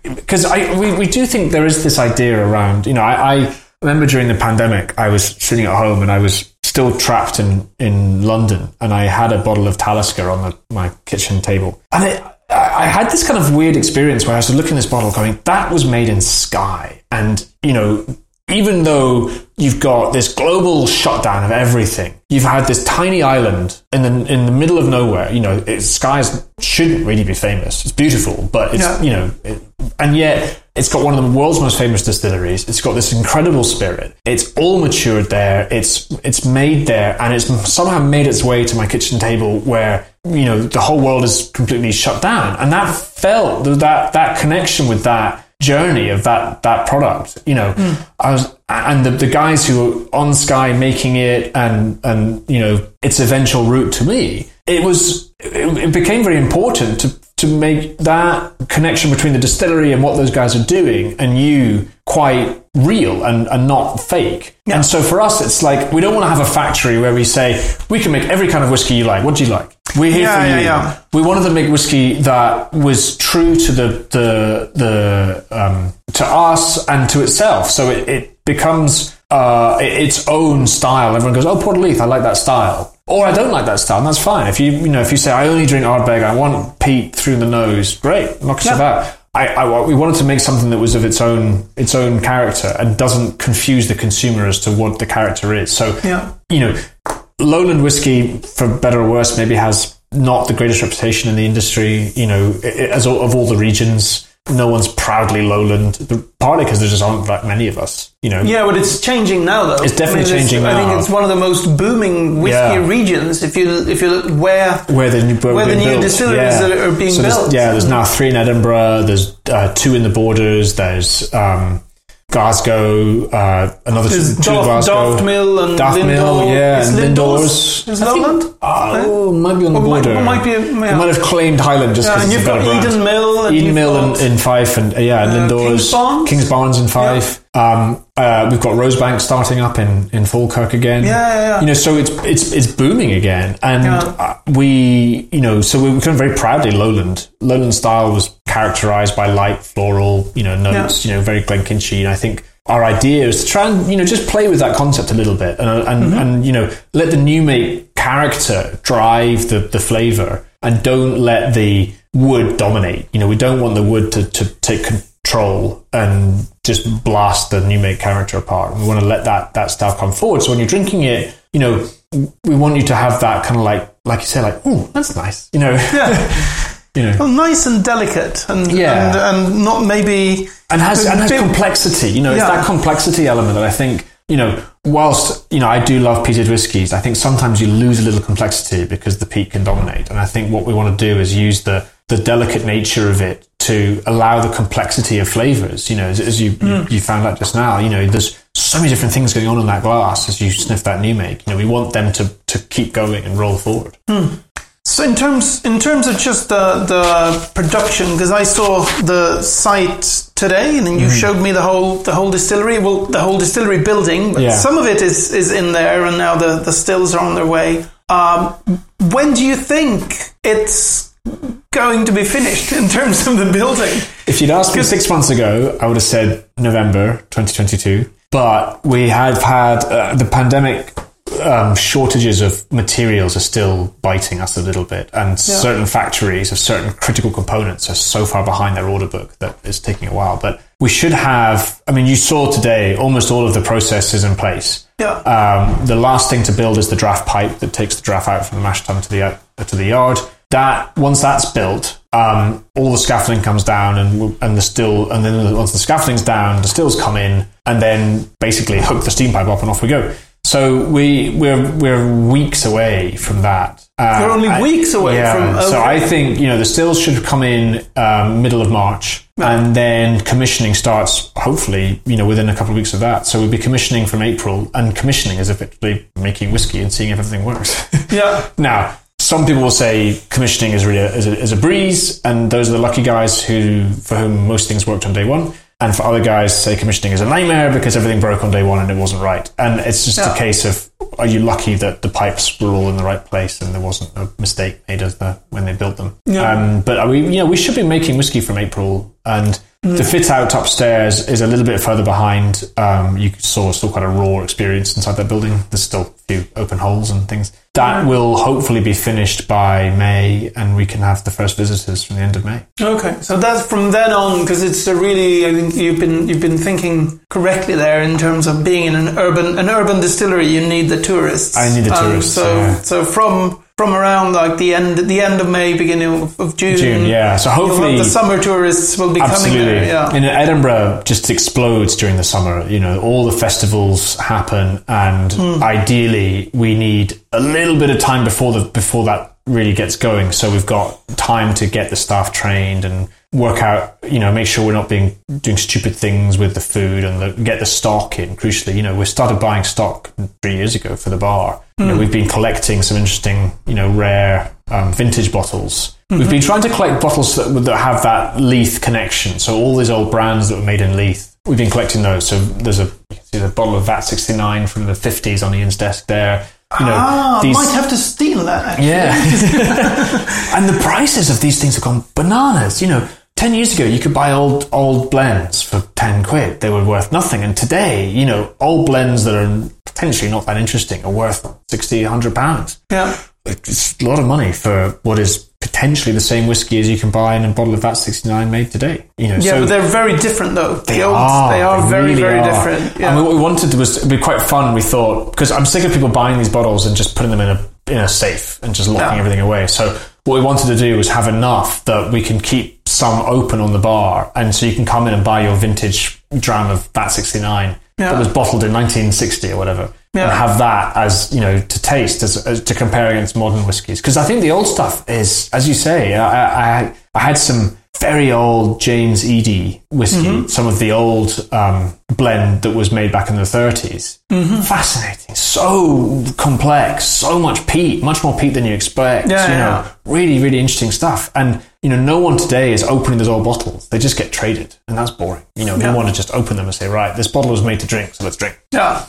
because I we, we do think there is this idea around. You know, I, I remember during the pandemic, I was sitting at home and I was still trapped in, in London, and I had a bottle of Talisker on the, my kitchen table, and it, I I had this kind of weird experience where I was looking at this bottle, going, "That was made in Skye. and you know. Even though you've got this global shutdown of everything, you've had this tiny island in the in the middle of nowhere. You know, it, skies shouldn't really be famous. It's beautiful, but it's Yeah. you know, it, and yet it's got one of the world's most famous distilleries. It's got this incredible spirit. It's all matured there. It's it's made there, and it's somehow made its way to my kitchen table where you know the whole world is completely shut down. And that felt that that connection with that journey of that that product. You know, hmm. I was and the, the guys who were on Skye making it, and and you know its eventual route to me. It was it, it became very important to to make that connection between the distillery and what those guys are doing and you quite real and, and not fake. And so for us, it's like we don't want to have a factory where we say we can make every kind of whiskey you like. What do you like? We're here Yeah, for yeah, you. yeah. We wanted to make whiskey that was true to the the the um, to us and to itself. So it, it becomes uh, its own style. Everyone goes, "Oh, Port Leith, I like that style," or "I don't like that style," and that's fine. If you you know if you say, "I only drink Ardbeg, I want peat through the nose," great, knock yourself out. I, I, we wanted to make something that was of its own its own character and doesn't confuse the consumer as to what the character is. So Yeah. you know, lowland whiskey, for better or worse, maybe has not the greatest reputation in the industry. You know, i- i- as all, of all the regions, no one's proudly lowland. Partly because there just aren't that many of us. You know, Yeah, but it's changing now, though. It's definitely changing I think it's one of the most booming whiskey Yeah. regions. If you if you look where where the new, Where the new built. distilleries are- are being so there's- built. Yeah, there's now three in Edinburgh. There's uh, two in the borders. There's um, Glasgow. Uh, another two Daft, Glasgow. Daft Mill and Daft Mill, yeah, Is and Lindores-. Is I think- Lowland? Oh, might be on the Or might- border. might be- yeah. They might have claimed Highland just because and it's you've a better got brand. Eden Mill. And Eden Mill in, got- in Fife and uh, yeah, and Uh, Lindores Kings Barnes? Kingsbarns in Fife. Um, uh, we've got Rosebank starting up in, in Falkirk again. Yeah, yeah, yeah. You know, so it's it's it's booming again, and Yeah. uh, we you know so we are become very proudly Lowland. Lowland style was characterized by light floral you know notes. You know, very Glenkinchie, and I think. Our idea is to try and you know just play with that concept a little bit, and and, Mm-hmm. and you know let the new make character drive the the flavor, and don't let the wood dominate. You know, we don't want the wood to, to take control and just blast the new make character apart. We want to let that that stuff come forward. So when you're drinking it, you know, we want you to have that kind of like, like you say, like, oh, that's nice. You know, you know, Well, nice and delicate, and Yeah. and, and not maybe and has and has complexity. You know, it's Yeah. that complexity element that I think. You know, whilst you know I do love peated whiskies, I think sometimes you lose a little complexity because the peat can dominate. And I think what we want to do is use the the delicate nature of it to allow the complexity of flavors. You know, as, as you, you hmm. you found out just now, you know, there's so many different things going on in that glass as you sniff that new make. You know, we want them to to keep going and roll forward. Hmm. So in terms in terms of just the the production, because I saw the site today, and then Mm-hmm. you showed me the whole the whole distillery. Well, the whole distillery building, but Yeah. some of it is is in there, and now the the stills are on their way. Um, when do you think it's going to be finished in terms of the building? If you'd asked me six months ago, I would have said November 2022. But we have had uh, the pandemic um, shortages of materials are still biting us a little bit, and certain factories of certain critical components are so far behind their order book that it's taking a while. But we should have. I mean, you saw today almost all of the processes in place. Yeah. Um, the last thing to build is the draft pipe that takes the draft out from the mash tun to the uh, to the yard. That once that's built, um, all the scaffolding comes down, and and the still, and then once the scaffolding's down, the stills come in, and then basically hook the steam pipe up, and off we go. So we we're we're weeks away from that. Uh, We're only I- weeks away yeah, from- So. I think you know the stills should come in um, middle of March, and then commissioning starts hopefully you know within a couple of weeks of that. So we'll be commissioning from April, and commissioning is effectively making whiskey and seeing if everything works. Yeah. now, some people will say commissioning is really a, is, a, is a breeze, and those are the lucky guys who for whom most things worked on day one. And for other guys, say commissioning is a nightmare because everything broke on day one and it wasn't right. And it's just Yeah. a case of are you lucky that the pipes were all in the right place and there wasn't a mistake made as the when they built them. Yeah. Um, but are we, you know, we should be making whiskey from April, and the fit out upstairs is a little bit further behind. Um, you saw still quite a raw experience inside that building. There's still a few open holes and things. That will hopefully be finished by May, and we can have the first visitors from the end of May. Okay, so that's from then on because it's a really. I think you've been you've been thinking correctly there in terms of being in an urban an urban distillery. You need the tourists. I need the Um, tourists, so yeah. so from from around like the end the end of May, beginning of, of June. June, yeah. So hopefully the summer tourists will be coming Absolutely. there. Yeah. And Edinburgh just explodes during the summer. You know, all the festivals happen, and Hmm. ideally, we need a little bit of time before the before that really gets going. So we've got time to get the staff trained and work out. You know, make sure we're not being doing stupid things with the food and the, get the stock in. Crucially, you know, we started buying stock three years ago for the bar. You know, we've been collecting some interesting, you know, rare um, vintage bottles. We've been trying to collect bottles that, that have that Leith connection. So all these old brands that were made in Leith, we've been collecting those. So there's a you can see the bottle of VAT 69 from the 50s on Ian's desk there. You know, Ah, these, might have to steal that. Actually. yeah. and the prices of these things have gone bananas. You know, 10 years ago, you could buy old, old blends for 10 quid. They were worth nothing. And today, you know, old blends that are potentially not that interesting are worth 60, 100 pounds. Yeah. It's a lot of money for what is potentially the same whiskey as you can buy in a bottle of VAT 69 made today. You know, Yeah, so but they're very different though. they the old, are. They are very, really very are. different. Yeah. And what we wanted was to be quite fun. We thought because I'm sick of people buying these bottles and just putting them in a in a safe and just locking everything away. So what we wanted to do was have enough that we can keep some open on the bar, and so you can come in and buy your vintage dram of VAT 69 Yeah. that was bottled in 1960 or whatever. Yeah. And have that as you know to taste as, as to compare against modern whiskies because I think the old stuff is as you say I, I, I had some very old James Eadie whiskey, Mm-hmm. some of the old um, blend that was made back in the 30s. Mm-hmm. Fascinating, so complex, so much peat, much more peat than you expect. Yeah, you know, yeah. really, really interesting stuff. And you know, no one today is opening those old bottles. They just get traded, and that's boring. You know, Yeah. want to just open them and say, right, this bottle was made to drink, so let's drink. Yeah.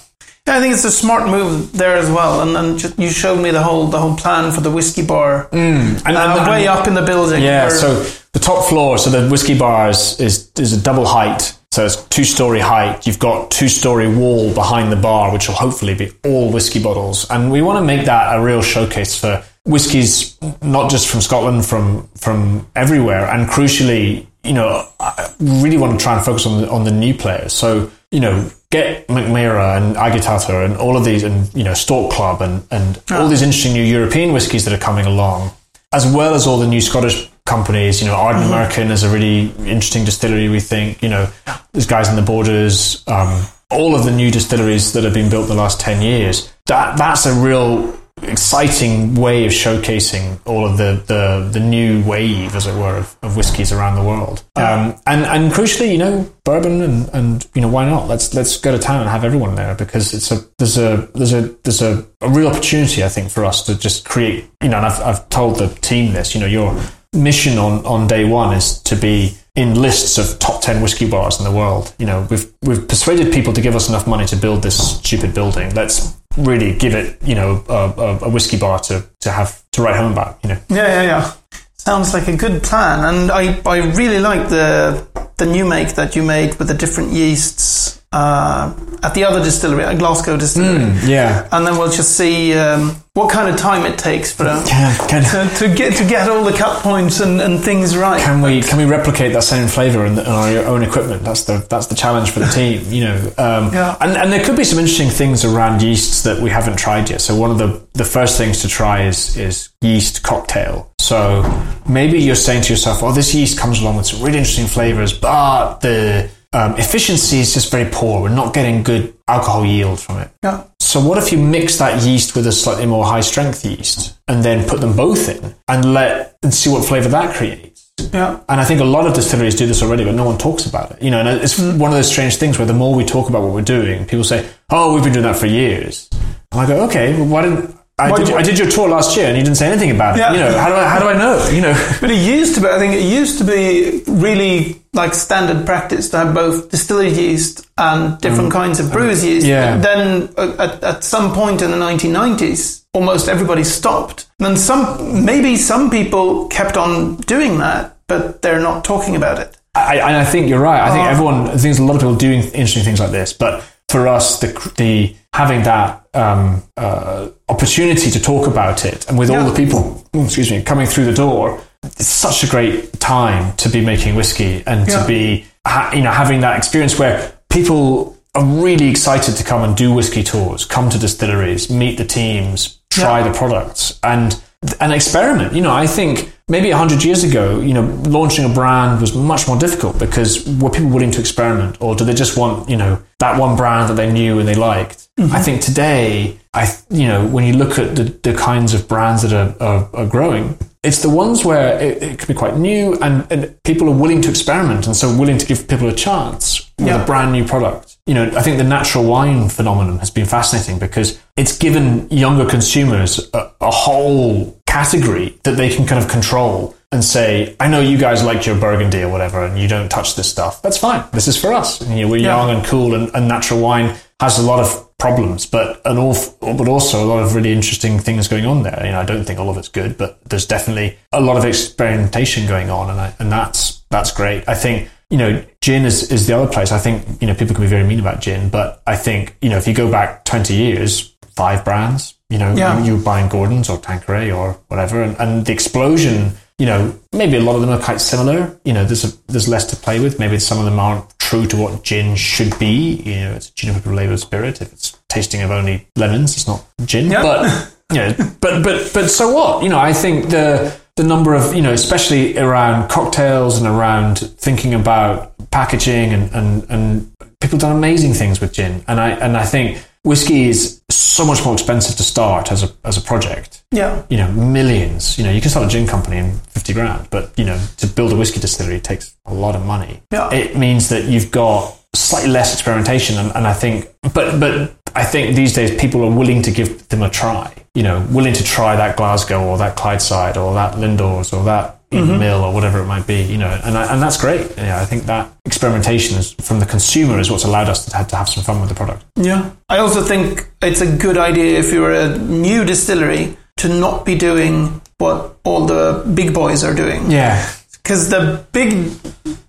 Yeah, I think it's a smart move there as well, and and just, you showed me the whole the whole plan for the whiskey bar, And, uh, and- way up in the building. Yeah, where- so the top floor, so the whiskey bars is is a double height. So it's two story height. You've got two story wall behind the bar, which will hopefully be all whiskey bottles. And we want to make that a real showcase for whiskies, not just from Scotland, from from everywhere. And crucially, you know, I really want to try and focus on the, on the new players. So you know, get Mackmyra and Agitator and all of these, and you know, Stork Club and and all these interesting new European whiskies that are coming along as well as all the new Scottish companies. You know, Ardnamurchan is a really interesting distillery. We think, you know, there's guys in the borders. Um, all of the new distilleries that have been built in the last ten years. That that's a real exciting way of showcasing all of the the, the new wave, as it were, of, of whiskies around the world. Um, and and crucially, you know, bourbon and, and you know why not? Let's let's go to town and have everyone there because it's a there's a there's a there's a, a real opportunity I think for us to just create. You know, and I've I've told the team this. You know, your mission on on day one is to be in lists of top 10 whiskey bars in the world. You know, we've we've persuaded people to give us enough money to build this stupid building. Let's really give it, you know, a, a, a whiskey bar to, to have to write home about, you know. yeah, yeah, yeah. Sounds like a good plan, and I, I really like the the new make that you made with the different yeasts uh, at the other distillery, at Glasgow distillery. Mm, yeah. And then we'll just see um, what kind of time it takes for Can, can, to, to get to get all the cut points and, and things right. can we can we replicate that same flavour in, the, in our own equipment? That's the that's the challenge for the team, you know. Um, Yeah. And and there could be some interesting things around yeasts that we haven't tried yet. So one of the the first things to try is is yeast cocktail. So maybe you're saying to yourself, "Oh, this yeast comes along with some really interesting flavours, but the um, efficiency is just very poor. We're not getting good alcohol yield from it." Yeah. So what if you mix that yeast with a slightly more high strength yeast and then put them both in and let and see what flavour that creates? Yeah. And I think a lot of distilleries do this already, but no one talks about it. You know, and it's one of those strange things where the more we talk about what we're doing, people say, "Oh, we've been doing that for years." And I go, "Okay, well, why didn't I, did, I did your tour last year and you didn't say anything about it? Yeah. You know, how do I how do I know? You know, But it used to be, I think it used to be really like standard practice to have both distillery yeast and different kinds of brewer's yeast. yeah. Then uh, at, at some point in the 1990s, almost everybody stopped. And some, maybe some people kept on doing that, but they're not talking about it. I, and I think you're right. I think Oh. everyone I think there's a lot of people doing interesting things like this, but for us, the the having that um, uh, opportunity to talk about it, and with all the people, oh, excuse me, coming through the door, it's such a great time to be making whiskey and Yeah. to be ha- you know having that experience where people are really excited to come and do whiskey tours, come to distilleries, meet the teams, try the products, and and experiment. You know, I think maybe hundred years ago, you know, launching a brand was much more difficult because were people willing to experiment, or do they just want you know that one brand that they knew and they liked? Mm-hmm. I think today, I you know, when you look at the, the kinds of brands that are, are, are growing, it's the ones where it, it can be quite new and, and people are willing to experiment and so willing to give people a chance with Yeah. a brand new product. You know, I think the natural wine phenomenon has been fascinating because it's given younger consumers a, a whole category that they can kind of control and say, I know you guys like your burgundy or whatever and you don't touch this stuff. That's fine. This is for us. And, you know, we're Yeah. young and cool and, and natural wine has a lot of problems, but an awful, but also a lot of really interesting things going on there. You know, I don't think all of it's good, but there's definitely a lot of experimentation going on, and I, and that's that's great. I think you know, gin is is the other place. I think you know people can be very mean about gin, but I think you know if you go back twenty years, five brands, you know, Yeah. you, you're buying Gordon's or Tanqueray or whatever, and, and the explosion. You know, maybe a lot of them are quite similar. You know, there's a, there's less to play with. Maybe some of them aren't true to what gin should be. You know, it's a juniper flavored spirit. If it's tasting of only lemons, it's not gin. Yeah. But you know, but but but so what? You know, I think the the number of you know, especially around cocktails and around thinking about packaging and and and people done amazing things with gin. And I and I think whiskey is so much more expensive to start as a as a project Yeah. you know, millions. You know, you can start a gin company in 50 grand, but, you know, to build a whiskey distillery takes a lot of money. Yeah. It means that you've got slightly less experimentation. And, and I think, but, but I think these days people are willing to give them a try, you know, willing to try that Glasgow or that Clydeside or that Lindores or that Mm-hmm. Mill or whatever it might be, you know, and, I, and that's great. Yeah, I think that experimentation is, from the consumer is what's allowed us to have, to have some fun with the product. Yeah. I also think it's a good idea if you're a new distillery to not be doing what all the big boys are doing. Yeah. Because the big,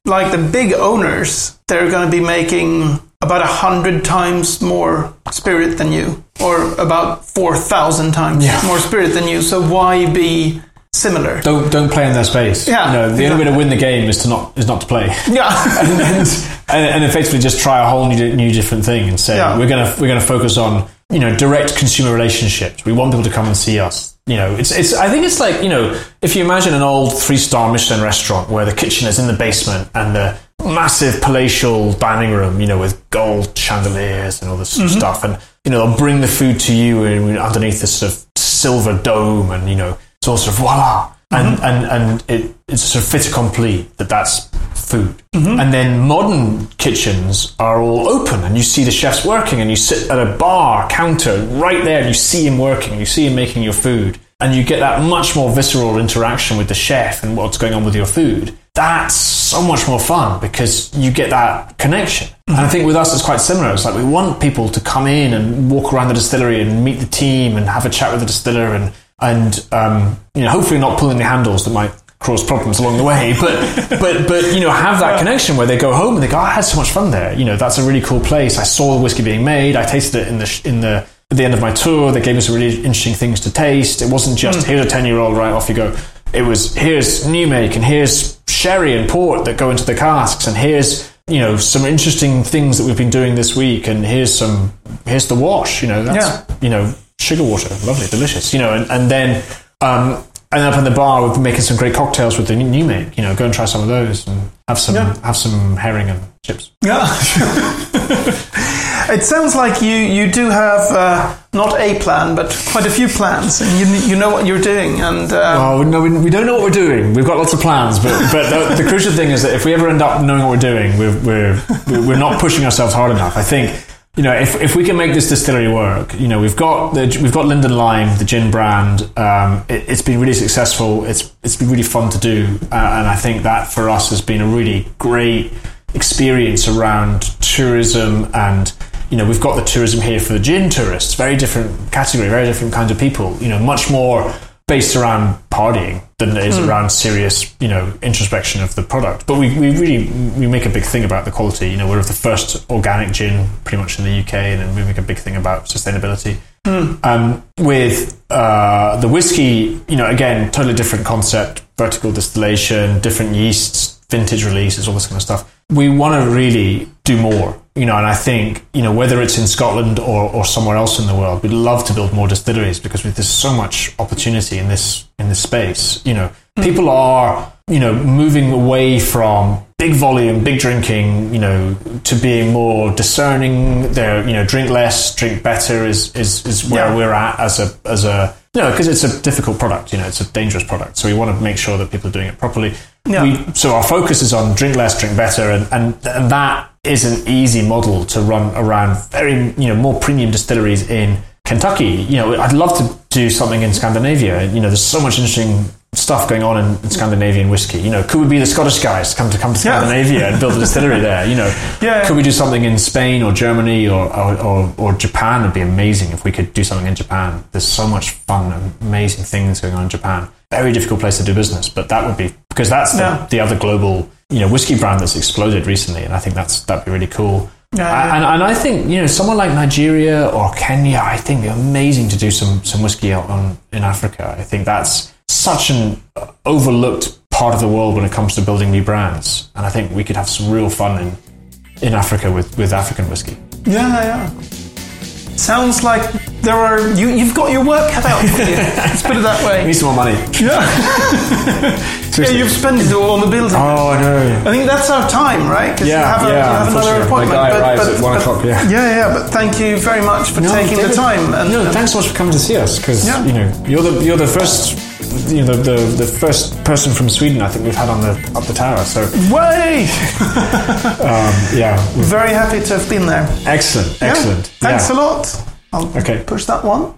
like the big owners, they're going to be making about a hundred times more spirit than you, or about four thousand times Yeah. more spirit than you. So why be similar? Don't, don't play in their space. Yeah, You know, the only way to win the game is to not, is not to play. Yeah. and, and, and effectively just try a whole new, new different thing and say Yeah. we're gonna we're gonna focus on you know direct consumer relationships. We want people to come and see us. You know, it's it's. I think it's like you know if you imagine an old three star Michelin restaurant where the kitchen is in the basement and the massive palatial dining room, you know, with gold chandeliers and all this of stuff, and you know they'll bring the food to you in, underneath this sort of silver dome, and you know sort of voila, mm-hmm. and and and it it's sort of fait accompli that that's food. Mm-hmm. And then modern kitchens are all open and you see the chefs working and you sit at a bar counter right there and you see him working, you see him making your food and you get that much more visceral interaction with the chef and what's going on with your food. That's so much more fun because you get that connection. And I mm-hmm. think with us it's quite similar. It's like we want people to come in and walk around the distillery and meet the team and have a chat with the distiller and and um, you know hopefully not pulling the handles that might cause problems along the way. But but but you know, have that connection where they go home and they go, "I had so much fun there." You know, that's a really cool place. I saw the whiskey being made. I tasted it in the sh- in the at the end of my tour. They gave me some really interesting things to taste. It wasn't just here's a ten year old, right off you go. It was here's new make and here's sherry and port that go into the casks and here's you know some interesting things that we've been doing this week and here's some here's the wash you know that's Yeah. you know sugar water lovely delicious you know and, and then um and up in the bar we've been making some great cocktails with the new make you know go and try some of those and have some Yeah. have some herring and chips Yeah. it sounds like you, you do have uh, not a plan, but quite a few plans, and you, you know what you're doing. And uh, Oh no, we, we don't know what we're doing. We've got lots of plans, but but the, the crucial thing is that if we ever end up knowing what we're doing, we're we're we're not pushing ourselves hard enough. I think you know if if we can make this distillery work, you know we've got the we've got Lind & Lime, the gin brand. Um, it, it's been really successful. It's it's been really fun to do, uh, and I think that for us has been a really great experience around tourism and you know we've got the tourism here for the gin tourists very different category very different kinds of people you know much more based around partying than it is around serious you know introspection of the product. But we, we really we make a big thing about the quality. You know we're of the first organic gin pretty much in the UK and then we make a big thing about sustainability. Um, with uh, the whiskey, you know, again, totally different concept, vertical distillation, different yeasts, vintage releases, all this kind of stuff. We want to really do more, you know, and I think, you know, whether it's in Scotland or, or somewhere else in the world, we'd love to build more distilleries because there's so much opportunity in this in this space. You know, hmm. people are, you know, moving away from big volume, big drinking, you know, to being more discerning. They're, you know, drink less, drink better is is, is where Yeah. we're at as a as a you know, because it's a difficult product, you know, it's a dangerous product. So we want to make sure that people are doing it properly. Yeah. We, so our focus is on drink less, drink better, and, and and that is an easy model to run around very you know more premium distilleries in Kentucky. You know, I'd love to do something in Scandinavia. You know, there's so much interesting stuff going on in, in Scandinavian whiskey. You know, could we be the Scottish guys come to come to Yeah. Scandinavia and build a distillery there? You know, Yeah. could we do something in Spain or Germany or, or, or, or Japan? Would be amazing if we could do something in Japan. There's so much fun and amazing things going on in Japan. Very difficult place to do business, but that would be because that's the, Yeah. the other global you know whiskey brand that's exploded recently, and I think that's that'd be really cool. Yeah, yeah. And, and I think you know someone like Nigeria or Kenya, I think it'd be amazing to do some some whiskey out on in Africa. I think that's such an uh, overlooked part of the world when it comes to building new brands, and I think we could have some real fun in in Africa with with African whiskey. yeah, yeah. Sounds like there are you. You've got your work cut out for you. Let's put it that way. need some more money. Yeah. yeah, you've spent it all on the building. Oh, I know. I think that's our time, right? Yeah, have, a, yeah, have another appointment. My guy but- arrives but- at one but- o'clock, yeah. yeah, yeah. But thank you very much for taking the time. And, no, and- thanks so much for coming to see us because Yeah. you know you're the you're the first you know the, the the first person from Sweden I think we've had on the up the tower. So way. um, yeah, Very happy to have been there. excellent, Yeah. excellent. Thanks yeah. a lot. I'll Okay. push that one.